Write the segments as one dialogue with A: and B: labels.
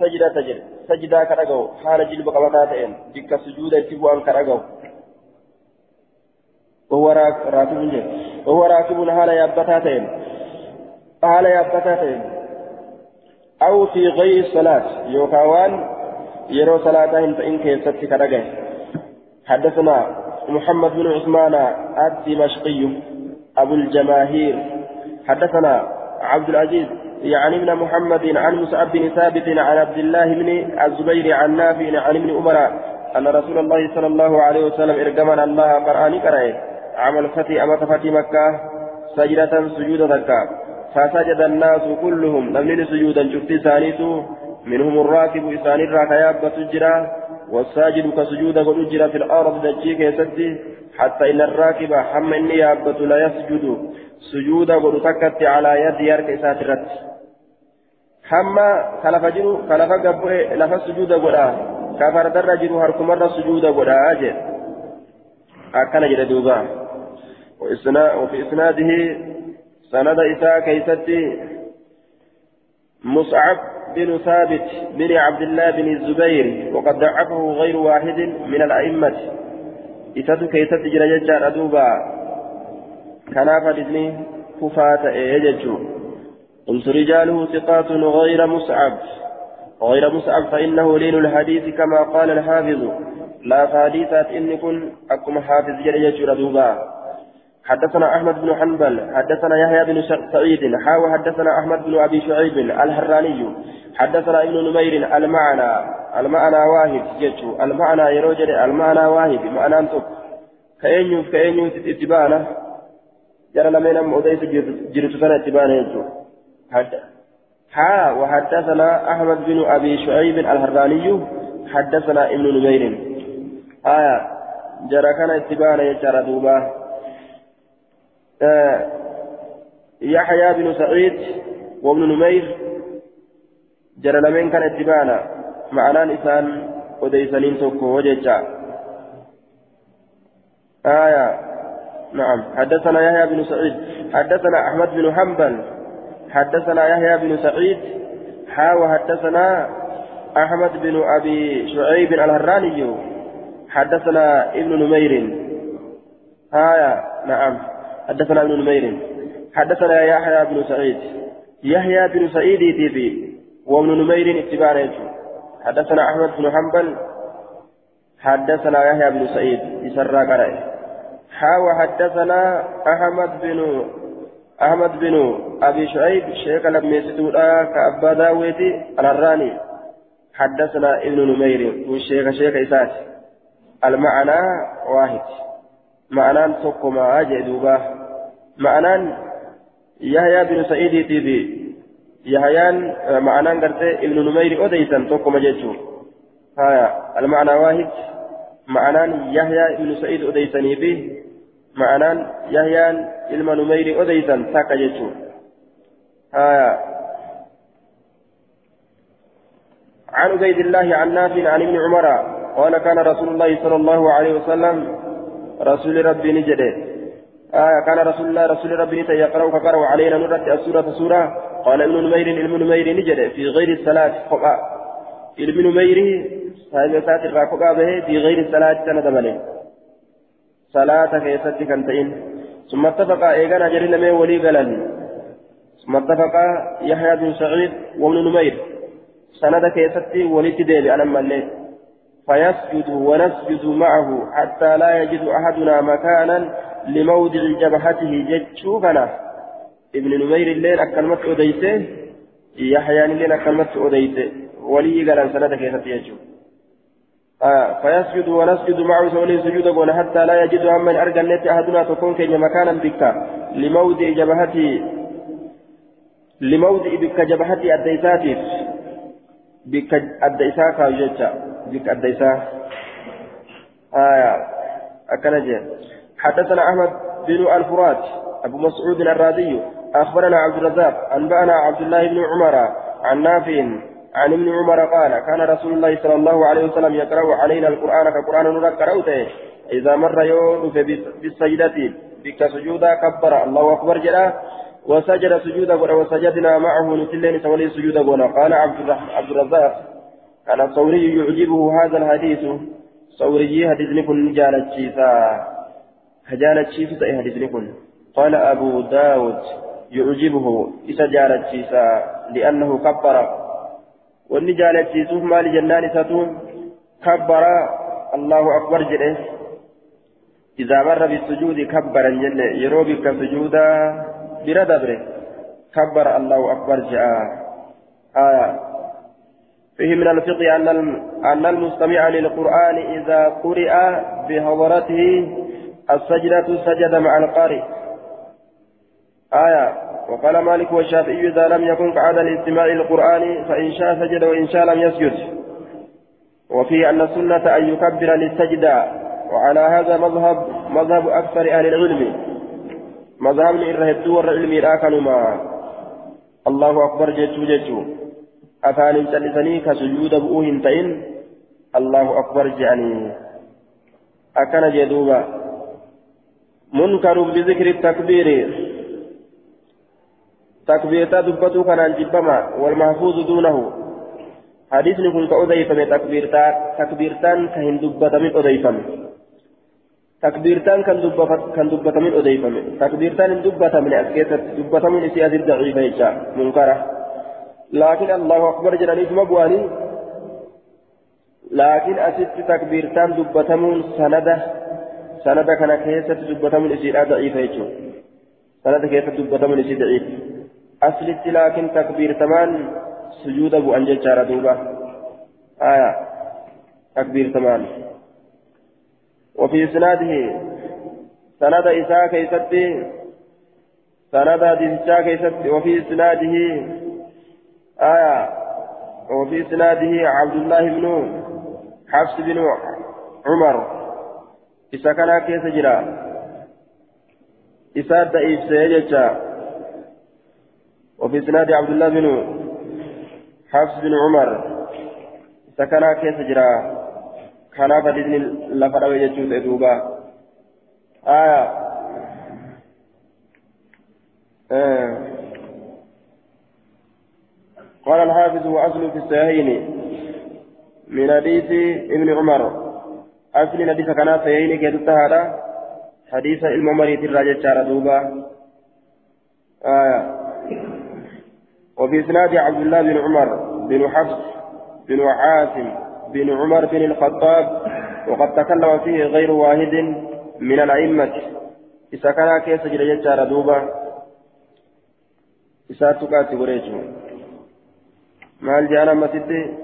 A: سجدة تجر سجدة كرقو حال جلب قبطاتين بك سجودة تبوان كرقو وهو راكب جل وهو راكب حال يابتاتين حال يابتاتين أو في غير الصلاة يوكاوان يرو صلاتهم فإن كيست كرقه حدثنا محمد بن عثمان الدمشقي أبو الجماهير حدثنا عبد العزيز يعني ابن محمد عن مصعب بن ثابت عن عبد الله بن الزبير عن نافع عن ابن عمر أن رسول الله صلى الله عليه وسلم إرجمنا الله قرآن قرأه عمل فتي أما فتي مكة سجدة سجود ذكا فسجد الناس كلهم. لم سجودا شفت ثانيته منهم الراكب إسان الراكياب تجرى والساجد كسجود قد في الأرض دجيك يسدي حتى إن الراكب حم إني لا يسجد. سجود قد تكت على يد يرك إسات الرد حم خلف جنو خلف قبه لف سجود قد كفر در جنو هرك مرة سجود قد أجل أكن جد دوبا وفي إسناده سند إساء كيستي مصعب بن ثابت بن عبد الله بن الزبير وقد ضعفه غير واحد من الأئمة إساتو كيست جرى ججار أدوبا كان فدني كفاة إيججو قلت رجاله ثقات غير مصعب غير مصعب فإنه لين الحديث كما قال الحافظ لا فحديثات إن كن أكم حافظ جرى ججار أدوبا حدثنا أحمد بن حنبل حدثنا يحيى بن سعيد حاوى حدثنا أحمد بن أبي شعيب الهراني حدثنا ابن نمير المعنى المعنى واحد جتشو المعنى يروجل المعنى واحد معنى أنتم كأنيوف كأنيوف اتبانا جرى لمن مؤديس جرت سنة يجو ها وحدثنا أحمد بن أبي شعيب الهراني حدثنا ابن نمير آية جرى كان اتبانا يجرى دوبا آه يحيى بن سعيد وابن نمير جرى لمن كان اتبانا معنى إنسان وديسانين توكو وجيجا آية نعم. حدثنا يحيى بن سعيد. حدثنا أحمد بن حنبل. حدثنا يحيى بن سعيد. حا حدثنا أحمد بن أبي شعيب الهراني. حدثنا ابن نمير. آية نعم. حدثنا ابن نمير. حدثنا يحيى بن سعيد. يحيى بن سعيد تيبي وابن نمير اتباع حدثنا أحمد بن حنبل. حدثنا يحيى بن سعيد. يسرى قرأ حاوى حدثنا أحمد بن أحمد بن أبي شعيب شيخ لم يسدودا كأبا داويتي الهراني حدثنا ابن نمير والشيخ شيخ إساس. المعنى واحد. معنى تقوم أجدوبا معنى يحيى بن سعيد تيبي. يحيى معنى قرتي ابن نمير أديسا جيتشو. هايا المعنى واحد. معنى يحيى بن سعيد أديسني به. معنى يحيى علم نمير أديسا تاكا جيتشو. هايا عن عبيد الله عن نافع عن ابن عمر قال كان رسول الله صلى الله عليه وسلم رسول ربي نجده. آية كان رسول الله رسول ربي يقرأ فقرأ علينا نرد السورة سورة. قال ابن نمير ابن نمير نجده في غير الصلاة فقا ابن نمير صاحب سات الراقبة به في غير الصلاة سنة ملي صلاة كيست كنتين ثم اتفق ايغانا جرين من ولي قلن ثم اتفق يحيى بن سعيد وابن نمير سنة كيست ولي تديبي أنا مليت فيسجد ونسجد معه حتى لا يجد أحدنا مكانا لموضع جبهته جتشوفنا ابن نمير الليل أكلمت أديته يحيى الليل أكلمت أديته ولي قال سنة كيف يجو آه فيسجد ونسجد معه سولي سجود قول حتى لا يجد هم أرجى النت أحدنا تكون كي مكانا بك. لموضع جبهته لموضع بك جبهته الديساتي. بك الديساكا يجتشا بك الديسا. آية. أكنجي حدثنا أحمد بن الفرات أبو مسعود الرازي أخبرنا عبد الرزاق أنبأنا عبد الله بن عمر عن نافع عن ابن عمر قال كان رسول الله صلى الله عليه وسلم يقرأ علينا القرآن كقرآن نرى قرأته. إذا مر يوم بالسجدة بك سجودا كبر الله أكبر جلا وسجد سجودا وسجدنا معه نتلين سولي سجودا قال عبد الرزاق أنا الثوري يعجبه هذا الحديث. ثوري حديث كن جالت شيسا. هجالت شيسا حديث كن قال أبو داود يعجبه إذا جالت شيسا لأنه كبر. جالت شيسوف ما لجنان ستون كبر الله أكبر جده إذا مر بالسجود كبر الجنة يروبك سجودا بردبره كبر الله أكبر جاء آية فيه من الفقه أن أن المستمع للقرآن إذا قرئ بحضرته السجدة سجد مع القارئ آية وقال مالك والشافعي إذا لم يكن قعد الاستماع للقرآن فإن شاء سجد وإن شاء لم يسجد. وفيه أن السنة أن يكبر للسجدة وعلى هذا مذهب مذهب أكثر أهل العلم. مذهب الرهبت والعلم كانوا الله أكبر جيتو جيتو أفان جلسني كسجود بؤوه تئن. الله أكبر جاني. أكن جدوبا. منكر بذكر التكبير. تكبيرتا دبتو كان جبما والمحفوظ دونه. حديث نكون كأضيفم تكبيرتا تكبيرتان كهن دبتا من أضيفم تكبيرتان كان دبتا كان دبتا من أضيفم تكبيرتان دبتا من أسكيت دبتا من إسياد الضعيفة منكرة. لكن الله أكبر جلالي مبواني. لكن أسيت تكبيرتان دبتا من سندة. سندة كان كيسة دبتا من إسياد ضعيفة سندة كيسة دبتا من إسياد ضعيفة أصلت لكن تكبير تمان سجود أبو أنجل شارة دوبا آية تكبير تمان وفي سناده سند إساء كيست سند إساء كيست. وفي سناده آية وفي سناده عبد الله بن حفص بن عمر. إساء كان كيس جرا. إساء دئيف سيجتا وفي سناد عبد الله بن حفص بن عمر سكنا كيس جرا كان فدين لفر ويجوز دوبا آية. آه. قال الحافظ وأصل في الصحيحين من حديث ابن عمر. أصل حديث كان كيف هذا حديث الممريت الراجل شار دوبا آية. وفي إسناد عبد الله بن عمر بن حفص بن عاصم بن عمر بن الخطاب وقد تكلم فيه غير واحد من الأئمة. إذا كان كيس جريجة دوبا إذا تقاتي وريجو مال جانا مسجد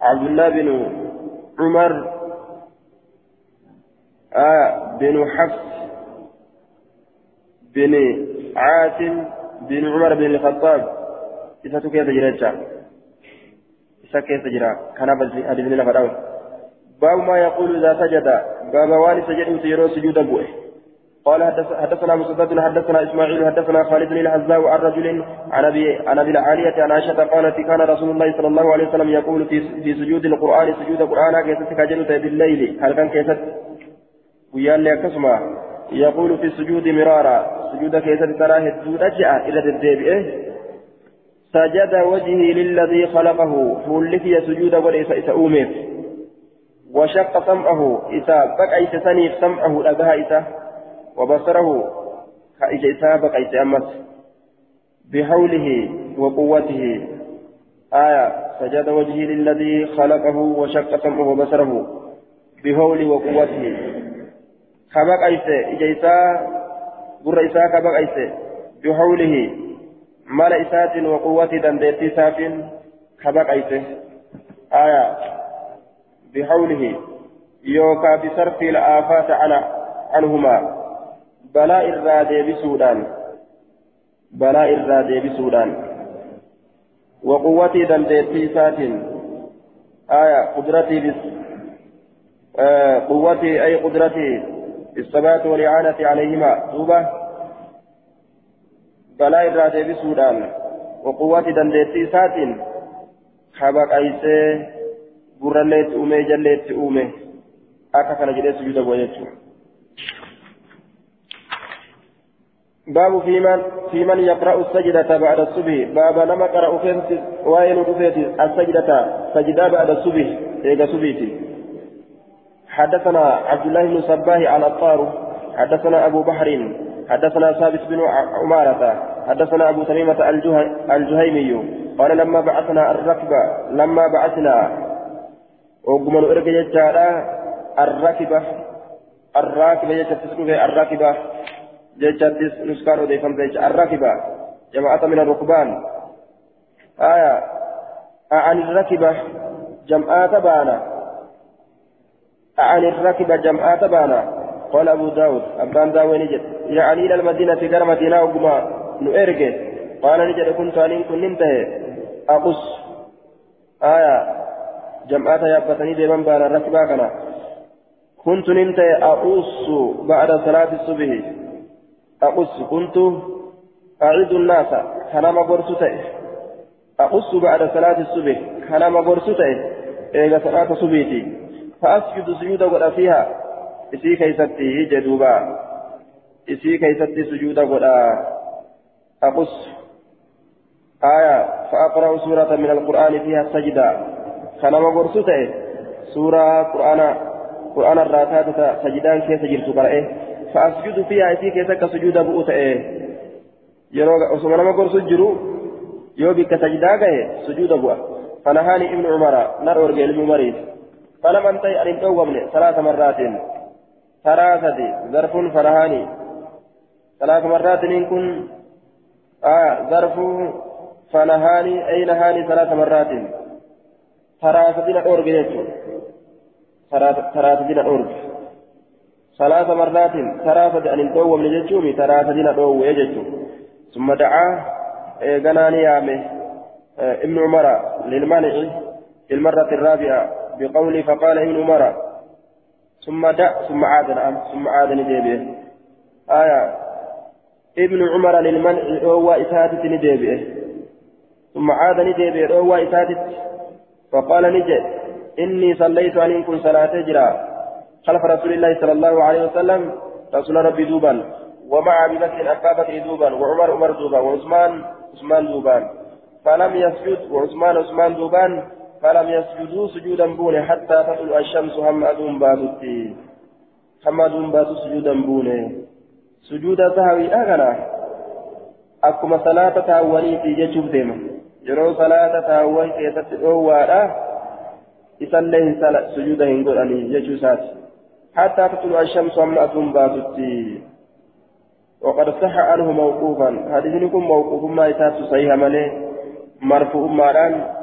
A: عبد الله بن عمر؟ آه بن حفص بن عاصم بن عمر بن الخطاب. إذا كيف جريتشا إذا كيف جرى كان حديث لنا فراوي باب ما يقول إذا سجد. باب وان سجد سيرو سجود أبوه قال حدثنا مسدد حدثنا إسماعيل حدثنا خالد بن الحزاء عن رجل عن ابي عن أبي العالية عن عائشة قالت كان رسول الله صلى الله عليه وسلم يقول في في سجود القرآن سجود القرآن كيف تكاجلت بالليل. هل كان كيف ويان لي يقول في السجود مرارا. سجود كيف تراه الدود أجأ إلى الدبئه سجد وجهي للذي خلقه. فولك يا سجود وليس إسأومف وشق سمعه. إذا بقيت سنيف سمعه. لقها إذا وبصره. كإيش إذا بقيت أمس. بحوله وقوته. آية. سجد وجهي للذي خلقه. وشق سمعه وبصره. بحوله وقوته. كبقيت إجيسا قر إسا كبقيت بحوله مال إسات وقوة دندتي ساف كبقيته آية بحوله يوكا بصرف الآفات على عنهما بلاء الرادي بسودان بلاء الرادي بسودان وقوة دندتي سات آية قدرتي بس آه قوتي أي قدرتي بالثبات والإعانة عليهما دوبة balaa irraa deebisuudhaan waquwwati dandeettii isaatiin habaqaysee gurralleetti uume jalleetti uume akka kana jedhee sujuuda bu'a jechuudha. باب في من في من يقرأ السجدة بعد الصبح باب لما قرأ وين السجدة سجدة بعد الصبح إيجا صبيتي حدثنا عبد الله بن صباه على الطار حدثنا أبو بحر حدثنا ثابت بن عمارة حدثنا أبو تميمة الجهيمي قال لما بعثنا الركب لما بعثنا وقمنا إرقى الركبة الراكبة يجتسكوا الراكبة جيتشاتيس نسكار وديفم زيت الركبة جماعة من الركبان. آية عن الركبة جمعات بانا. عن الركبة جمعات بانا. قال أبو داود أبان داوي نجد يعني إلى المدينة غير مدينة وقما نؤرقه قال نجد كنت أن كن ننتهي. أقص. آية. جمعات يابتني ديما بانا الركبة كنا. كنت ننتهي. أقص بعد صلاة الصبح. أقص. كنت أعيد الناس. كلام قرصته أقص بعد صلاة الصبح. كلام قرصته إذا صلاة صبيتي فأسجد سجود قد فيها. إسي كيستي جدوبا. إسي كيستي سجود قد أقص. آية فأقرأ سورة من القرآن فيها السجدة كلام قرصته سورة قرآن قرآن الراتات سجدان كيف سجلت قرأه فأسجد فيها إسي كيسك سجود بؤوت إيه يروى أسمى نما قرص جرو. يو بك سجدا سجود بؤ فنهاني ابن عمر نرور علم مريض فلم انتهي أن انتوى ثلاث مرات. ثلاثة. ظرف فنهاني ثلاث مرات إن كن. آه ظرف فنهاني أي نهاني ثلاث مرات. ثلاثة دين أورج ثلاثة دين أورج ثلاث مرات. ثلاثة أن من جتشومي ثلاثة دين دو يجتشو ثم دعا جناني يامه ابن عمر للمنع المرة الرابعة. بقوله فقال ابن عمر ثم دع ثم عاد نعم ثم عاد نديبه آية. ابن عمر للمنع هو إساتة نديبه ثم عاد نديبه هو إساتة فقال نجي إني صليت أن إن صلاة جرا خلف رسول الله صلى الله عليه وسلم رسول ربي دوبا. ومع أبي بكر ابا بكر دوبا وعمر عمر دوبا وعثمان عثمان دوبا. فلم يسجد وعثمان عثمان دوبا. فلم يسجدوا سجودا بون حتى تطلع الشمس هم أدوم باتتي. هم أدوم باتو سجودا بون سجود سهوي أغنى. akkuma salaata taawwaniiti jechuuf deema yeroo salaata taawwan keessatti dhoowwaadha isallee sujuuda hin godhanii jechuu isaati حتى تطلع الشمس أمنأة باتتي. وقد صح عنه موقوفا. حديث يكون موقوف ما يتات صحيح ملي. مرفوع مالان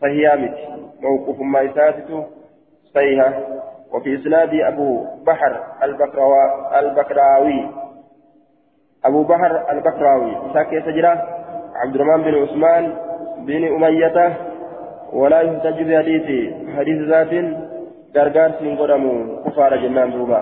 A: صحيح مت. موقوف ما يتات صحيح. وفي إسناد أبو بحر البكراوي أبو بحر البكراوي. ساكي سجرة عبد الرحمن بن عثمان بن أمية. ولا يحتج بحديث حديث ذات. gargaarsi hin godhamu kufaara jennaan duuba